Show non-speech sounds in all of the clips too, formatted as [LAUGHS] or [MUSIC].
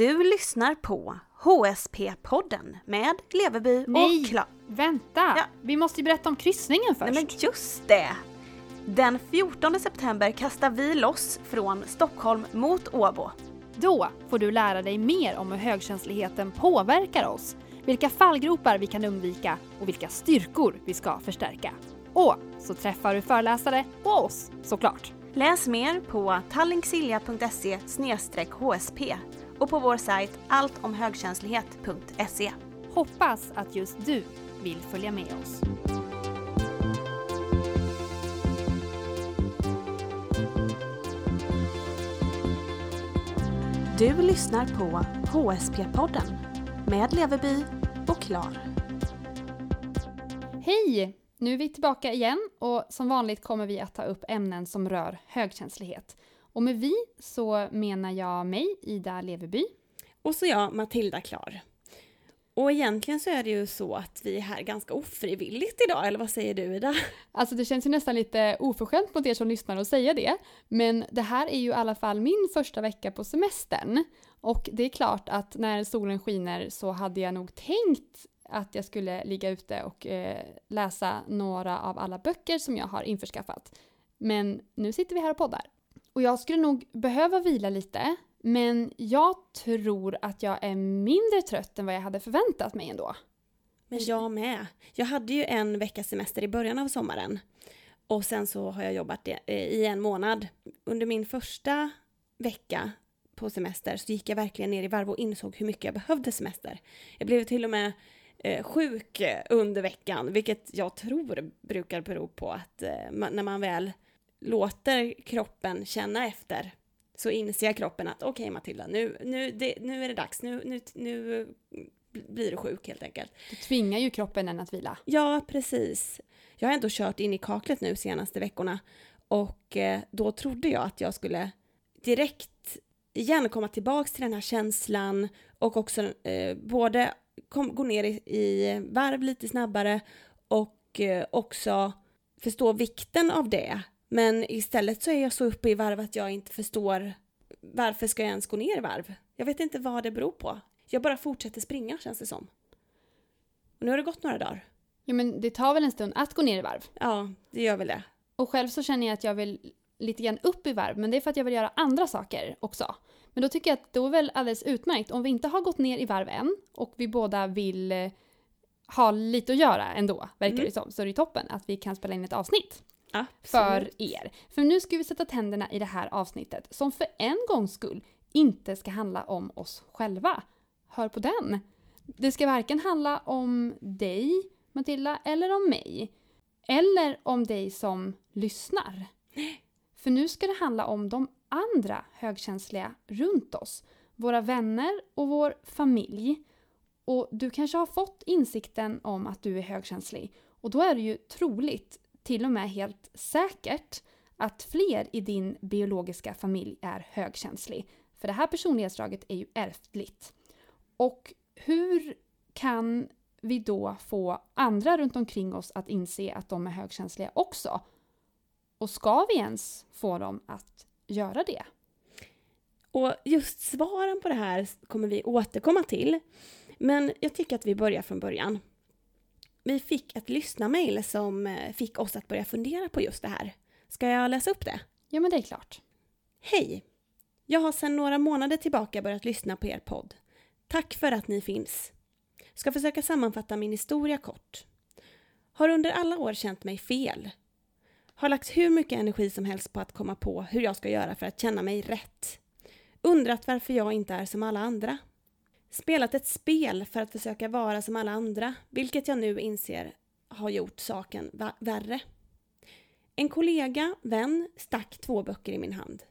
Du lyssnar på HSP-podden med Leveby Nej. och Kla... Vänta! Ja. Vi måste ju berätta om kryssningen först. Nej men just det! Den 14 september kastar vi loss från Stockholm mot Åbo. Då får du lära dig mer om hur högkänsligheten påverkar oss, vilka fallgropar vi kan undvika och vilka styrkor vi ska förstärka. Och så träffar du föreläsare och oss såklart. Läs mer på tallingsilja.se hsp och på vår sajt alltomhögkänslighet.se. Hoppas att just du vill följa med oss. Du lyssnar på HSP-podden med Leveby och Klar. Hej! Nu är vi tillbaka igen och som vanligt kommer vi att ta upp ämnen som rör högkänslighet. Och med vi så menar jag mig, Ida Leveby. Och så jag, Matilda Klar. Och egentligen så är det ju så att vi är här ganska ofrivilligt idag, eller vad säger du Ida? Alltså det känns ju nästan lite oförskämt mot er som lyssnar att säga det. Men det här är ju i alla fall min första vecka på semestern. Och det är klart att när solen skiner så hade jag nog tänkt att jag skulle ligga ute och eh, läsa några av alla böcker som jag har införskaffat. Men nu sitter vi här och poddar. Och jag skulle nog behöva vila lite, men jag tror att jag är mindre trött än vad jag hade förväntat mig ändå. Men jag med. Jag hade ju en veckas semester i början av sommaren. Och sen så har jag jobbat i- en månad. Under min första vecka på semester så gick jag verkligen ner i varv och insåg hur mycket jag behövde semester. Jag blev till och med eh, sjuk under veckan, vilket jag tror brukar bero på att eh, när man väl låter kroppen känna efter så inser kroppen att okej Matilda, nu, nu, det, nu är det dags, nu, nu, nu blir du sjuk helt enkelt. Du tvingar ju kroppen en att vila. Ja, precis. Jag har ändå kört in i kaklet nu senaste veckorna och eh, då trodde jag att jag skulle direkt igen komma tillbaks till den här känslan och också eh, både kom, gå ner i, i varv lite snabbare och eh, också förstå vikten av det. Men istället så är jag så uppe i varv att jag inte förstår varför ska jag ens gå ner i varv? Jag vet inte vad det beror på. Jag bara fortsätter springa känns det som. Och nu har det gått några dagar. Ja men det tar väl en stund att gå ner i varv. Ja, det gör väl det. Och själv så känner jag att jag vill lite grann upp i varv, men det är för att jag vill göra andra saker också. Men då tycker jag att det är väl alldeles utmärkt om vi inte har gått ner i varv än och vi båda vill eh, ha lite att göra ändå, verkar Mm. det som, så är det toppen att vi kan spela in ett avsnitt Absolut. för er. För nu ska vi sätta tänderna i det här avsnittet som för en gångs skull inte ska handla om oss själva. Hör på den! Det ska varken handla om dig, Matilda, eller om mig. Eller om dig som lyssnar. För nu ska det handla om de andra högkänsliga runt oss. Våra vänner och vår familj. Och du kanske har fått insikten om att du är högkänslig. Och då är det ju troligt, till och med helt säkert, att fler i din biologiska familj är högkänslig. För det här personlighetsdraget är ju ärftligt. Och hur kan vi då få andra runt omkring oss att inse att de är högkänsliga också? Och ska vi ens få dem att göra det? Och just svaren på det här kommer vi återkomma till. Men jag tycker att vi börjar från början. Vi fick ett lyssnarmail som eh, fick oss att börja fundera på just det här. Ska jag läsa upp det? Ja, men det är klart. Hej! Jag har sedan några månader tillbaka börjat lyssna på er podd. Tack för att ni finns. Ska försöka sammanfatta min historia kort. Har under alla år känt mig fel. Har lagt hur mycket energi som helst på att komma på hur jag ska göra för att känna mig rätt. Undrat varför jag inte är som alla andra. Spelat ett spel för att försöka vara som alla andra, vilket jag nu inser har gjort saken värre. En kollega, vän, stack två böcker i min hand.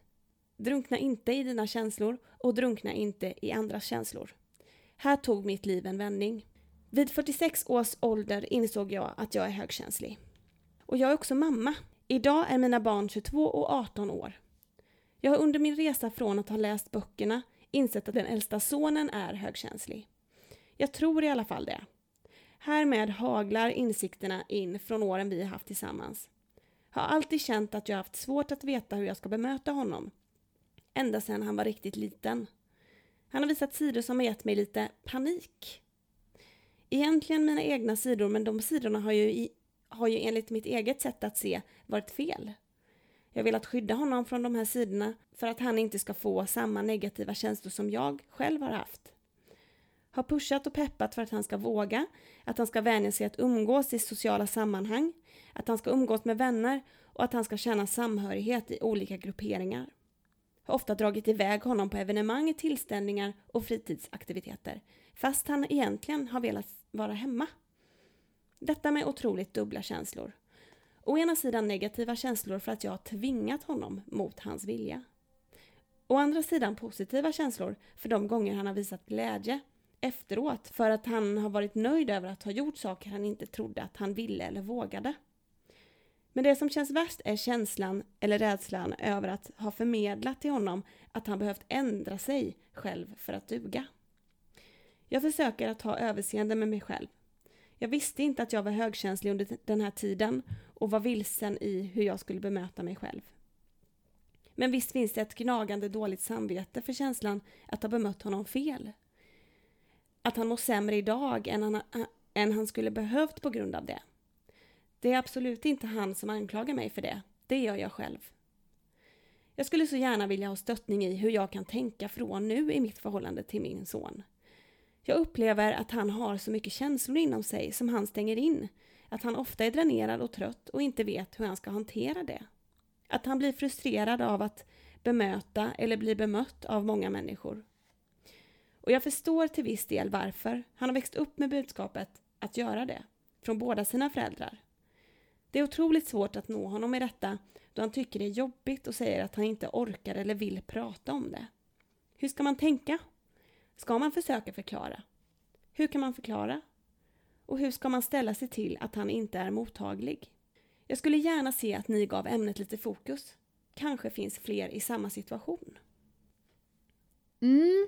Drunkna inte i dina känslor och drunkna inte i andras känslor. Här tog mitt liv en vändning. Vid 46 års ålder insåg jag att jag är högkänslig. Och jag är också mamma. Idag är mina barn 22 och 18 år. Jag har under min resa från att ha läst böckerna insett att den äldsta sonen är högkänslig. Jag tror i alla fall det. Härmed haglar insikterna in från åren vi har haft tillsammans. Har alltid känt att jag haft svårt att veta hur jag ska bemöta honom. Ända sedan han var riktigt liten. Han har visat sidor som har gett mig lite panik. Egentligen mina egna sidor, men de sidorna har ju, i, har ju enligt mitt eget sätt att se varit fel. Jag har velat skydda honom från de här sidorna för att han inte ska få samma negativa känslor som jag själv har haft. Har pushat och peppat för att han ska våga, att han ska vänja sig att umgås i sociala sammanhang, att han ska umgås med vänner och att han ska känna samhörighet i olika grupperingar. Har ofta dragit iväg honom på evenemang, tillställningar och fritidsaktiviteter, fast han egentligen har velat vara hemma. Detta med otroligt dubbla känslor. Å ena sidan negativa känslor för att jag har tvingat honom mot hans vilja. Å andra sidan positiva känslor för de gånger han har visat glädje efteråt för att han har varit nöjd över att ha gjort saker han inte trodde att han ville eller vågade. Men det som känns värst är känslan eller rädslan över att ha förmedlat till honom att han behövt ändra sig själv för att duga. Jag försöker att ha överseende med mig själv. Jag visste inte att jag var högkänslig under den här tiden och var vilsen i hur jag skulle bemöta mig själv. Men visst finns det ett gnagande dåligt samvete för känslan att ha bemött honom fel. Att han mår sämre idag än han, än han skulle behövt på grund av det. Det är absolut inte han som anklagar mig för det. Det gör jag själv. Jag skulle så gärna vilja ha stöttning i hur jag kan tänka från nu i mitt förhållande till min son. Jag upplever att han har så mycket känslor inom sig som han stänger in. Att han ofta är dränerad och trött och inte vet hur han ska hantera det. Att han blir frustrerad av att bemöta eller bli bemött av många människor. Och jag förstår till viss del varför. Han har växt upp med budskapet att göra det, från båda sina föräldrar. Det är otroligt svårt att nå honom i detta då han tycker det är jobbigt och säger att han inte orkar eller vill prata om det. Hur ska man tänka? Ska man försöka förklara? Hur kan man förklara? Och hur ska man ställa sig till att han inte är mottaglig? Jag skulle gärna se att ni gav ämnet lite fokus. Kanske finns fler i samma situation. Mm.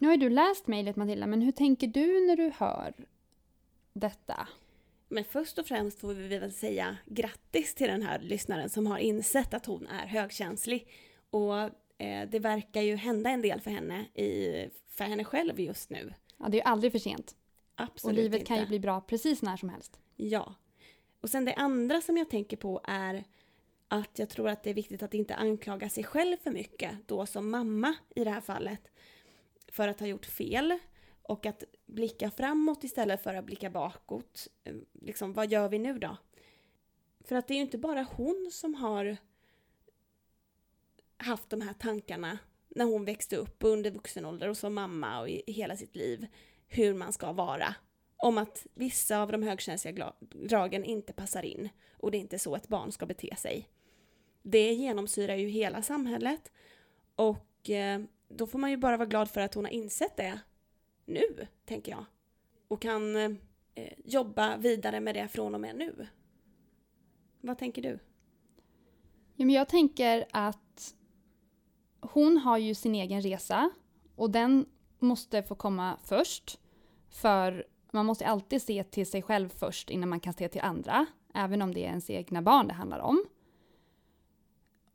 Nu har ju du läst mejlet Matilda, men hur tänker du när du hör detta? Men först och främst får vi väl säga grattis till den här lyssnaren som har insett att hon är högkänslig. Och eh, det verkar ju hända en del för henne, i, för henne själv just nu. Ja, det är ju aldrig för sent. Absolut Och livet inte. kan ju bli bra precis när som helst. Ja. Och sen det andra som jag tänker på är att jag tror att det är viktigt att inte anklaga sig själv för mycket, då som mamma i det här fallet, för att ha gjort fel. Och att blicka framåt istället för att blicka bakåt. Liksom, vad gör vi nu då? För att det är ju inte bara hon som har haft de här tankarna när hon växte upp under vuxen ålder och som mamma och i hela sitt liv hur man ska vara. Om att vissa av de högkänsliga dragen inte passar in och det är inte så ett barn ska bete sig. Det genomsyrar ju hela samhället och eh, då får man ju bara vara glad för att hon har insett det nu, tänker jag. Och kan eh, jobba vidare med det från och med nu. Vad tänker du? Ja, men jag tänker att hon har ju sin egen resa och den måste få komma först. För man måste alltid se till sig själv först innan man kan se till andra. Även om det är ens egna barn det handlar om.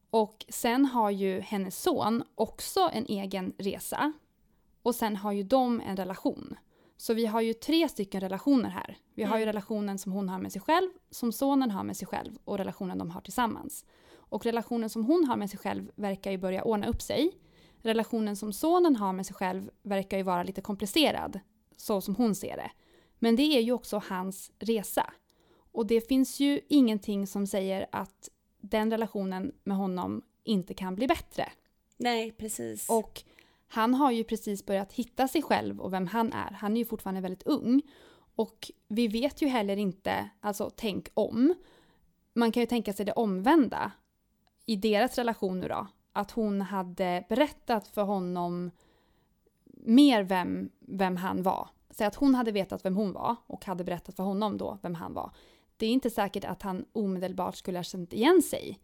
Och sen har ju hennes son också en egen resa. Och sen har ju de en relation. Så vi har ju tre stycken relationer här. Vi har ju Mm. relationen som hon har med sig själv, som sonen har med sig själv och relationen de har tillsammans. Och relationen som hon har med sig själv verkar ju börja ordna upp sig. Relationen som sonen har med sig själv verkar ju vara lite komplicerad, så som hon ser det. Men det är ju också hans resa. Och det finns ju ingenting som säger att den relationen med honom inte kan bli bättre. Nej, precis. Och han har ju precis börjat hitta sig själv och vem han är. Han är ju fortfarande väldigt ung. Och vi vet ju heller inte, alltså tänk om. Man kan ju tänka sig det omvända i deras relation nu då. Att hon hade berättat för honom mer vem, vem han var. Säg att hon hade vetat vem hon var och hade berättat för honom då vem han var. Det är inte säkert att han omedelbart skulle ha känt igen sig.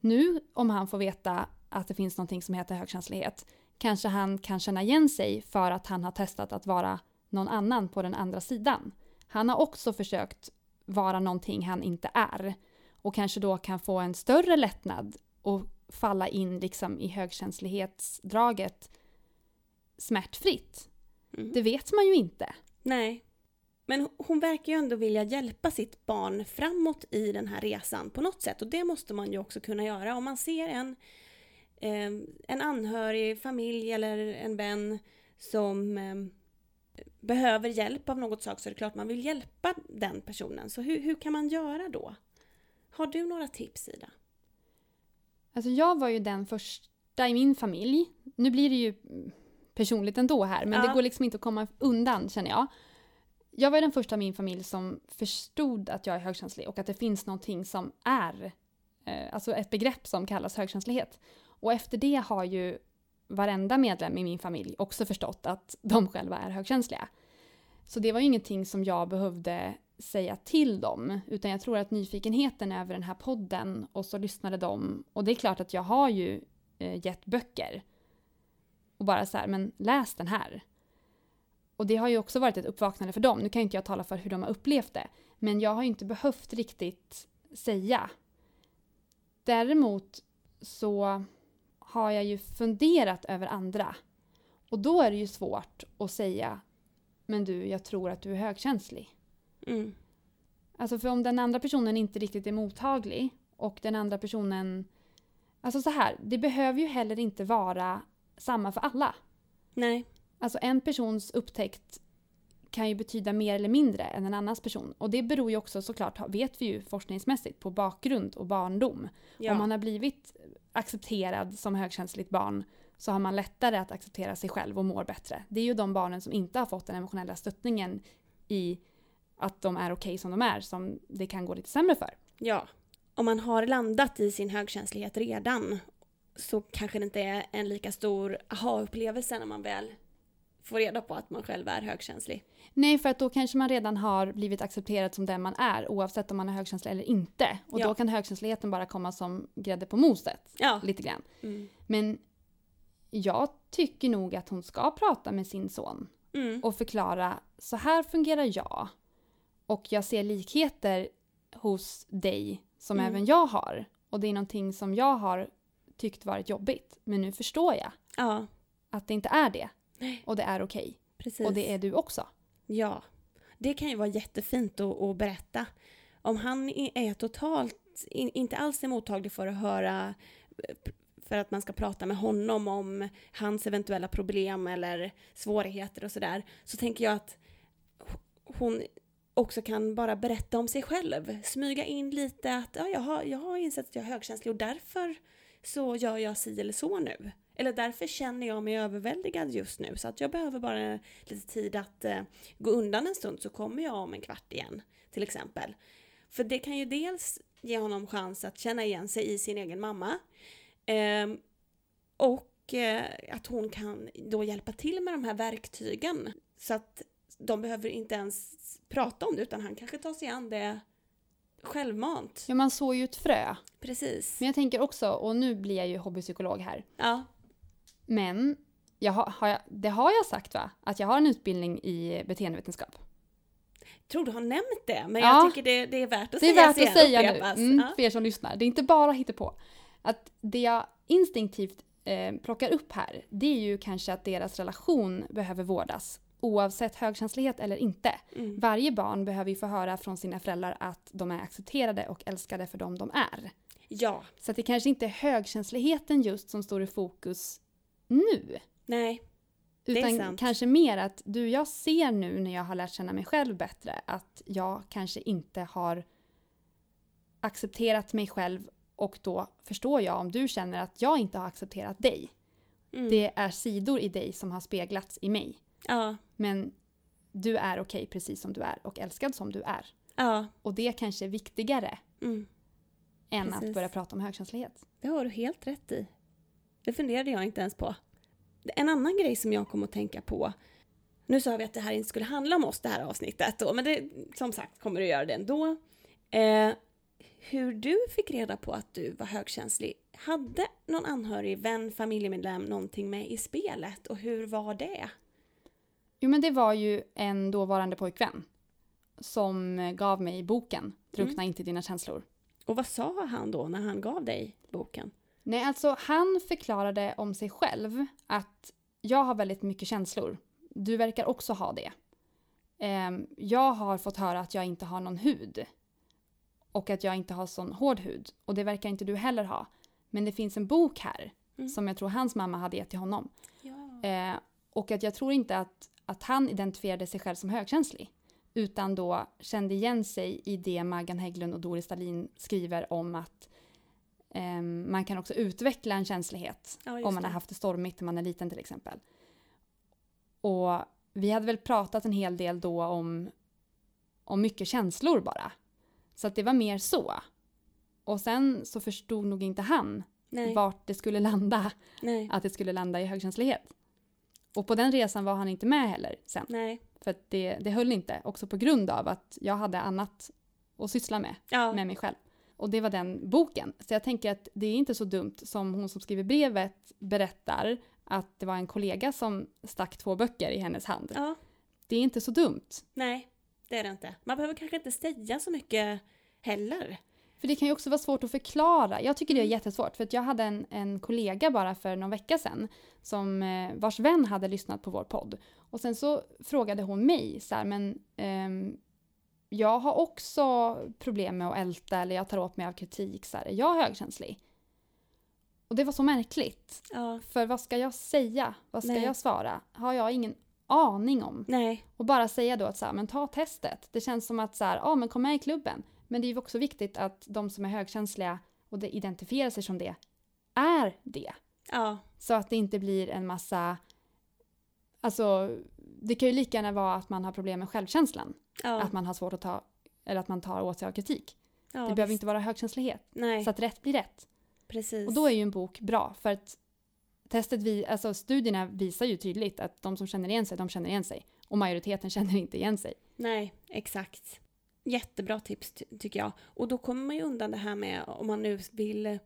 Nu om han får veta att det finns någonting som heter högkänslighet kanske han kan känna igen sig för att han har testat att vara någon annan på den andra sidan. Han har också försökt vara någonting han inte är och kanske då kan få en större lättnad och falla in liksom i högkänslighetsdraget smärtfritt. Mm. Det vet man ju inte. Nej. Men hon verkar ju ändå vilja hjälpa sitt barn framåt i den här resan på något sätt. Och det måste man ju också kunna göra. Om man ser en, eh, en anhörig, familj eller en vän som eh, behöver hjälp av något slag så är det klart man vill hjälpa den personen. Så hur, hur kan man göra då? Har du några tips Ida? Alltså jag var ju den första i min familj. Nu blir det ju personligt ändå här, men Ja. det går liksom inte att komma undan känner jag. Jag var den första i min familj som förstod att jag är högkänslig och att det finns någonting som är, eh, alltså ett begrepp som kallas högkänslighet. Och efter det har ju varenda medlem i min familj också förstått att de själva är högkänsliga. Så det var ju ingenting som jag behövde säga till dem, utan jag tror att nyfikenheten över den här podden och så lyssnade de. Och det är klart att jag har ju eh, gett böcker. Och bara så här, men läs den här. Och det har ju också varit ett uppvaknande för dem. Nu kan ju inte jag tala för hur de har upplevt det. Men jag har ju inte behövt riktigt säga. Däremot så har jag ju funderat över andra. Och då är det ju svårt att säga men du, jag tror att du är högkänslig. Mm. Alltså för om den andra personen inte riktigt är mottaglig och den andra personen... Alltså så här, det behöver ju heller inte vara samma för alla. Nej. Alltså en persons upptäckt kan ju betyda mer eller mindre än en annans person. Och det beror ju också såklart, vet vi ju forskningsmässigt, på bakgrund och barndom. Ja. Om man har blivit accepterad som högkänsligt barn så har man lättare att acceptera sig själv och mår bättre. Det är ju de barnen som inte har fått den emotionella stöttningen i att de är okej som de är som det kan gå lite sämre för. Ja. Om man har landat i sin högkänslighet redan så kanske det inte är en lika stor aha-upplevelse när man väl får reda på att man själv är högkänslig. Nej, för att då kanske man redan har blivit accepterad som den man är oavsett om man är högkänslig eller inte. Och Ja. då kan högkänsligheten bara komma som grädde på moset. Ja. Lite grann. Mm. Men jag tycker nog att hon ska prata med sin son Mm. och förklara så här fungerar jag. Och jag ser likheter hos dig som Mm. även jag har. Och det är någonting som jag har tyckt varit jobbigt. Men nu förstår jag Ja, att det inte är det. Och det är okej. precis. Och det är du också. Ja. Det kan ju vara jättefint att, att berätta. Om han är totalt, in, inte alls är mottaglig för att höra eh, för att man ska prata med honom om hans eventuella problem eller svårigheter och sådär. Så tänker jag att hon också kan bara berätta om sig själv. Smyga in lite att ja, jag, har, jag har insett att jag är högkänslig och därför så gör jag si eller så nu. Eller därför känner jag mig överväldigad just nu så att jag behöver bara lite tid att eh, gå undan en stund så kommer jag om en kvart igen till exempel. För det kan ju dels ge honom chans att känna igen sig i sin egen mamma eh, och eh, att hon kan då hjälpa till med de här verktygen så att de behöver inte ens prata om det utan han kanske tar sig an det självmant. Ja, man sår ju ett frö. Precis. Men jag tänker också, och nu blir jag ju hobbypsykolog här. Ja. Men jag har, har jag, det har jag sagt va? Att jag har en utbildning i beteendevetenskap. tror du har nämnt det, men Ja. jag tycker det, det är värt att Det är säga värt att säga nu, mm, Ja. för er som lyssnar. Det är inte bara på. Att det jag instinktivt eh, plockar upp här, det är ju kanske att deras relation behöver vårdas. Oavsett högkänslighet eller inte. Mm. Varje barn behöver ju få höra från sina föräldrar att de är accepterade och älskade för dem de är. Ja, Så det kanske inte är högkänsligheten just som står i fokus nu. nej, Utan kanske mer att du, jag ser nu när jag har lärt känna mig själv bättre att jag kanske inte har accepterat mig själv och då förstår jag om du känner att jag inte har accepterat dig. Mm. Det är sidor i dig som har speglats i mig. Ja, Men du är okej precis som du är och älskad som du är. ja, Och det kanske är viktigare mm. än Precis. att börja prata om högkänslighet. det har du helt rätt i. Det funderade jag inte ens på. En annan grej som jag kom att tänka på, nu sa vi att det här inte skulle handla om oss det här avsnittet då, men det, som sagt kommer det göra det ändå. Eh, hur du fick reda på att du var högkänslig, hade någon anhörig, vän, familjemedlem någonting med i spelet och hur var det? Jo men det var ju en dåvarande pojkvän som gav mig boken Drunkna inte i dina känslor. Och vad sa han då när han gav dig boken? Nej, alltså han förklarade om sig själv att jag har väldigt mycket känslor. Du verkar också ha det. Ehm, jag har fått höra att jag inte har någon hud. Och att jag inte har sån hård hud. Och det verkar inte du heller ha. Men det finns en bok här Mm. som jag tror hans mamma hade gett till honom. Ja. Eh, och att jag tror inte att, att han identifierade sig själv som högkänslig. Utan då kände igen sig i det Maggan Hägglund och Doris Stalin skriver om att ehm, man kan också utveckla en känslighet Ja, om man det. har haft det stormigt när man är liten till exempel. Och vi hade väl pratat en hel del då om, om mycket känslor bara. Så att det var mer så. Och sen så förstod nog inte han Nej. vart det skulle landa, Nej. att det skulle landa i högkänslighet. Och på den resan var han inte med heller sen. Nej. För det, det höll inte, också på grund av att jag hade annat att syssla med, Ja. med mig själv. Och det var den boken. Så jag tänker att det är inte så dumt som hon som skriver brevet berättar att det var en kollega som stack två böcker i hennes hand. ja. Det är inte så dumt. Nej, det är det inte. Man behöver kanske inte säga så mycket heller. För det kan ju också vara svårt att förklara. Jag tycker det är jättesvårt. För att jag hade en, en kollega bara för någon vecka sedan som, eh, vars vän hade lyssnat på vår podd. Och sen så frågade hon mig så här, men ehm, jag har också problem med att älta eller jag tar åt mig av kritik. Så här, är jag högkänslig? Och det var så märkligt. Ja. För vad ska jag säga? Vad ska Nej. jag svara? Har jag ingen aning om. Nej. Och bara säga då att så här, men ta testet. Det känns som att så här, ja men kom med i klubben. Men det är ju också viktigt att de som är högkänsliga och det identifierar sig som det, är det. Ja. Så att det inte blir en massa, alltså det kan ju lika gärna vara att man har problem med självkänslan. Ja. Att man har svårt att ta, eller att man tar åt sig av kritik. ja, det behöver visst. inte vara högkänslighet. Nej, Så att rätt blir rätt. precis. Och då är ju en bok bra för att testet vi, alltså studierna visar ju tydligt att de som känner igen sig, de känner igen sig. Och majoriteten [LAUGHS] känner inte igen sig. Nej, exakt. Jättebra tips ty- tycker jag. Och då kommer man ju undan det här med om man nu vill eh,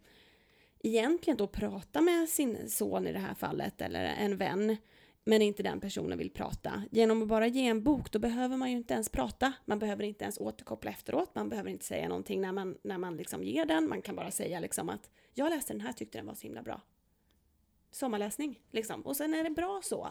egentligen då prata med sin son i det här fallet eller en vän men inte den personen vill prata. Genom att bara ge en bok då behöver man ju inte ens prata. Man behöver inte ens återkoppla efteråt. Man behöver inte säga någonting när man, när man liksom ger den. Man kan bara säga liksom att jag läste den här tyckte den var så himla bra. Sommarläsning liksom. Och sen är det bra så.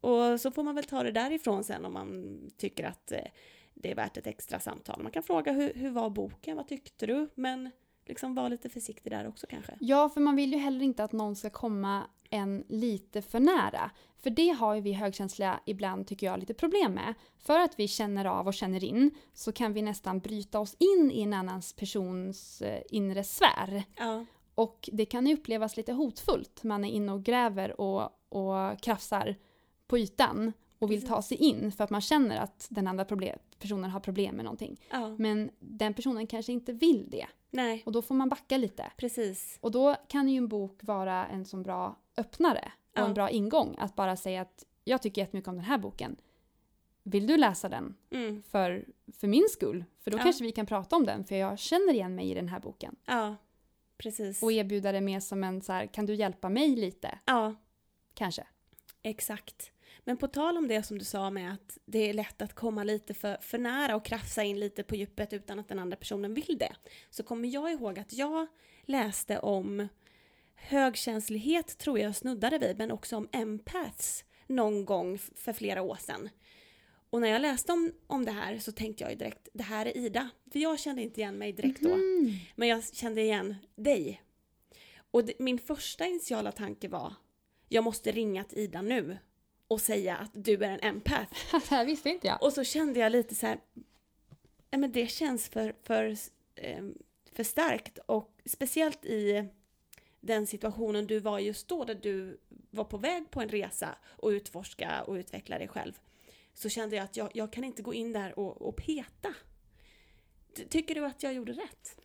Och så får man väl ta det därifrån sen om man tycker att eh, det är värt ett extra samtal. Man kan fråga hur, hur var boken, vad tyckte du? Men liksom var lite försiktig där också kanske. Ja, för man vill ju heller inte att någon ska komma en lite för nära. För det har ju vi högkänsliga ibland, tycker jag, lite problem med. För att vi känner av och känner in så kan vi nästan bryta oss in i en annans persons eh, inre sfär. Ja, Och det kan ju upplevas lite hotfullt. Man är inne och gräver och, och krafsar på ytan och vill ta sig in för att man känner att den andra problem, personen har problem med någonting. ja, Men den personen kanske inte vill det. nej, Och då får man backa lite. precis. Och då kan ju en bok vara en så bra öppnare och Ja. en bra ingång. Att bara säga att jag tycker jättemycket om den här boken. Vill du läsa den Mm, för, för min skull? För då Ja. kanske vi kan prata om den för jag känner igen mig i den här boken. ja, precis. Och erbjuda det mer som en så här, kan du hjälpa mig lite? Ja, Kanske. exakt. Men på tal om det som du sa med att det är lätt att komma lite för, för nära och krafsa in lite på djupet utan att den andra personen vill det. Så kommer jag ihåg att jag läste om högkänslighet, tror jag snuddade vid, men också om empaths någon gång för flera år sedan. Och när jag läste om, om det här så tänkte jag ju direkt, det här är Ida. För jag kände inte igen mig direkt då. Mm. Men jag kände igen dig. Och det, min första initiala tanke var, jag måste ringa till Ida nu och säga att du är en empath. [LAUGHS] det här visste inte jag. Och så kände jag lite så här, nej men det känns för, för, eh, för starkt och speciellt i den situationen du var just då, där du var på väg på en resa och utforska och utveckla dig själv. Så kände jag att jag, jag kan inte gå in där och, och peta. Ty- Tycker du att jag gjorde rätt?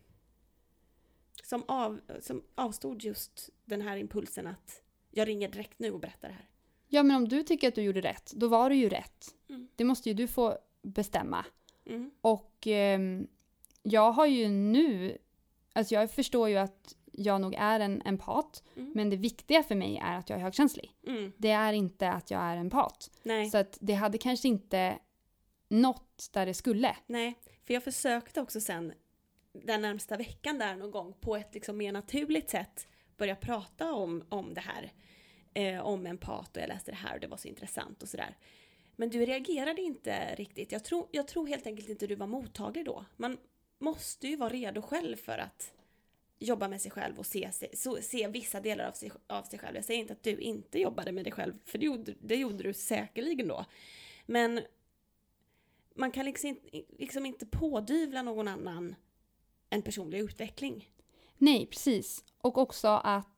Som, av, som avstod just den här impulsen att jag ringer direkt nu och berättar det här. Ja, men om du tycker att du gjorde rätt, då var det ju rätt. Mm. Det måste ju du få bestämma. Mm. Och ehm, jag har ju nu, alltså jag förstår ju att jag nog är en empat, Mm. men det viktiga för mig är att jag är högkänslig. Mm. Det är inte att jag är empat. Nej. Så att det hade kanske inte nått där det skulle. Nej, för jag försökte också sen den närmsta veckan där någon gång på ett liksom mer naturligt sätt börja prata om, om det här eh, om en pat och jag läste det här och det var så intressant och sådär. Men du reagerade inte riktigt. Jag tror, jag tror helt enkelt inte du var mottaglig då. Man måste ju vara redo själv för att jobba med sig själv och se, se, se vissa delar av sig, av sig själv. Jag säger inte att du inte jobbade med dig själv, för det gjorde, det gjorde du säkerligen då. Men man kan liksom, liksom inte pådyvla någon annan en personlig utveckling. Nej, precis. Och också att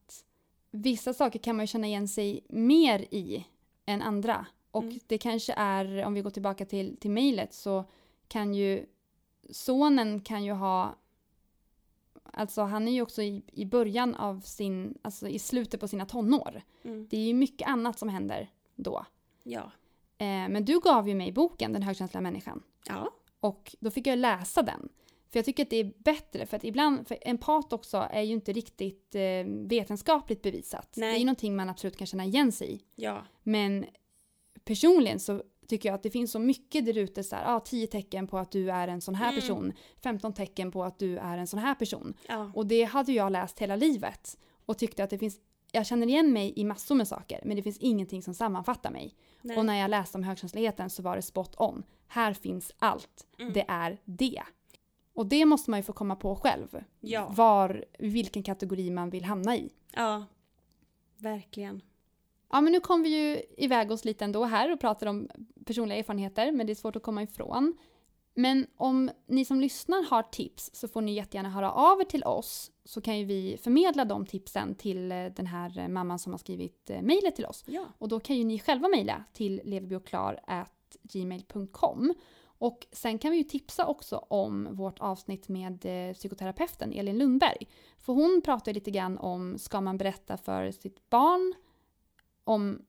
vissa saker kan man känna igen sig mer i än andra. Och mm. det kanske är, om vi går tillbaka till, till mejlet, så kan ju sonen kan ju ha Alltså han är ju också i, i början av sin, alltså i slutet på sina tonår. Mm. Det är ju mycket annat som händer då. Ja. Eh, men du gav ju mig boken Den högkänsliga människan. Ja. Och då fick jag läsa den. För jag tycker att det är bättre, för att ibland, för empat också är ju inte riktigt eh, vetenskapligt bevisat. Nej. Det är ju någonting man absolut kan känna igen sig i. Ja. Men personligen så tycker jag att det finns så mycket där ute, så här, ah, 10 tecken på att du är en sån här mm. person, 15 tecken på att du är en sån här person. Ja. Och det hade jag läst hela livet och tyckte att det finns, jag känner igen mig i massor med saker, men det finns ingenting som sammanfattar mig. Nej. Och när jag läste om högkänsligheten så var det spot on. Här finns allt. Mm. Det är det. Och det måste man ju få komma på själv. Ja. Var, vilken kategori man vill hamna i. Ja, verkligen. Ja, men nu kom vi ju iväg oss lite ändå här och pratade om personliga erfarenheter, men det är svårt att komma ifrån. Men om ni som lyssnar har tips så får ni jättegärna höra av er till oss så kan ju vi förmedla de tipsen till eh, den här mamman som har skrivit eh, mejlet till oss. Ja. Och då kan ju ni själva mejla till leverbioklar.gmail.com och sen kan vi ju tipsa också om vårt avsnitt med eh, psykoterapeuten Elin Lundberg. För hon pratar lite grann om, ska man berätta för sitt barn om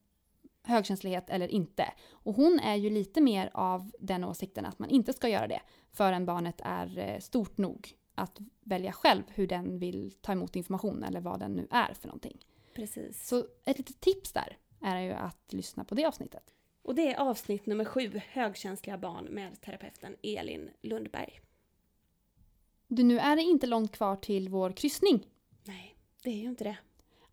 högkänslighet eller inte. Och hon är ju lite mer av den åsikten att man inte ska göra det förrän barnet är eh, stort nog att välja själv hur den vill ta emot information eller vad den nu är för någonting. Precis. Så ett litet tips där är ju att lyssna på det avsnittet. Och det är avsnitt nummer sju, högkänsliga barn med terapeuten Elin Lundberg. Du, nu är det inte långt kvar till vår kryssning. Nej, det är ju inte det.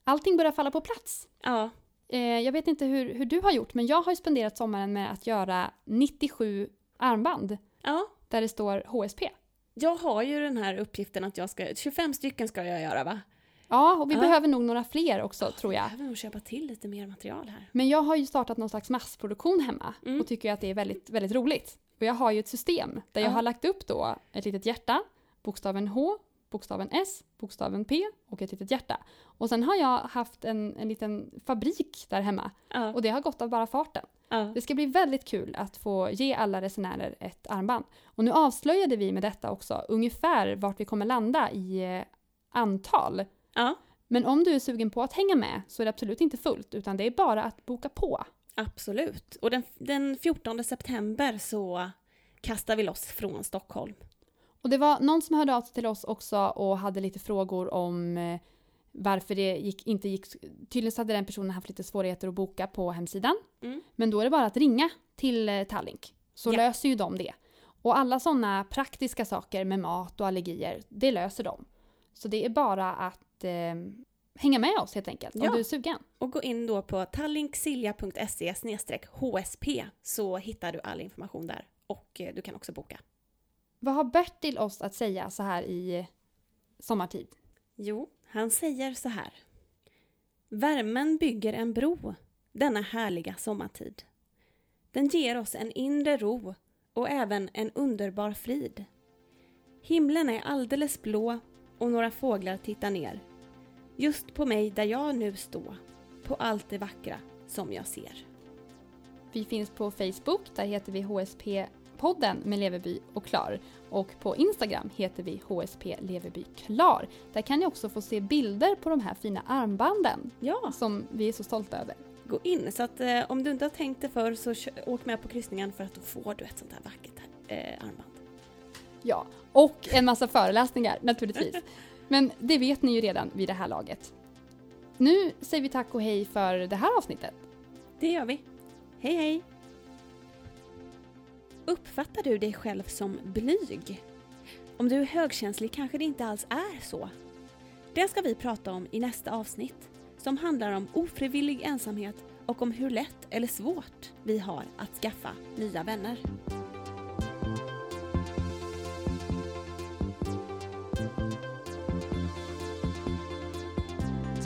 Allting börjar falla på plats. Ja, Eh, jag vet inte hur, hur du har gjort, men jag har spenderat sommaren med att göra 97 armband. Ja. Där det står HSP. Jag har ju den här uppgiften att jag ska, 25 stycken ska jag göra va? Ja, och vi ja. behöver nog några fler också ja, tror jag. Vi behöver nog köpa till lite mer material här. Men jag har ju startat någon slags massproduktion hemma mm. och tycker att det är väldigt, väldigt roligt. Och jag har ju ett system där jag har lagt upp då ett litet hjärta, bokstaven H, bokstaven S, bokstaven P och ett litet hjärta. Och sen har jag haft en, en liten fabrik där hemma ja. och det har gått av bara farten. Ja. Det ska bli väldigt kul att få ge alla resenärer ett armband. Och nu avslöjade vi med detta också ungefär vart vi kommer landa i eh, antal. Ja. Men om du är sugen på att hänga med så är det absolut inte fullt utan det är bara att boka på. Absolut. Och den, den 14 september så kastar vi loss från Stockholm. Och det var någon som hörde av sig till oss också och hade lite frågor om eh, varför det gick, inte gick... Tydligen så hade den personen haft lite svårigheter att boka på hemsidan. Mm. Men då är det bara att ringa till eh, Tallink så ja. löser ju de det. Och alla sådana praktiska saker med mat och allergier, det löser de. Så det är bara att eh, hänga med oss helt enkelt, ja. om du är sugen. Och gå in då på tallinksilja.se HSP så hittar du all information där och eh, du kan också boka. Vad har Bertil oss att säga så här i sommartid? Jo, han säger så här. Värmen bygger en bro denna härliga sommartid. Den ger oss en inre ro och även en underbar frid. Himlen är alldeles blå och några fåglar tittar ner. Just på mig där jag nu står, på allt det vackra som jag ser. Vi finns på Facebook, där heter vi HSP podden med Leverby och Klar. Och på Instagram heter vi HSP Leverby Klar. Där kan ni också få se bilder på de här fina armbanden ja. som vi är så stolta över. Gå in, så att eh, om du inte har tänkt det för så åk med på kryssningen för att då får du ett sånt här vackert eh, armband. Ja, och en massa föreläsningar naturligtvis. [LAUGHS] Men det vet ni ju redan vid det här laget. Nu säger vi tack och hej för det här avsnittet. Det gör vi. Hej hej! Uppfattar du dig själv som blyg? Om du är högkänslig kanske det inte alls är så. Det ska vi prata om i nästa avsnitt som handlar om ofrivillig ensamhet och om hur lätt eller svårt vi har att skaffa nya vänner.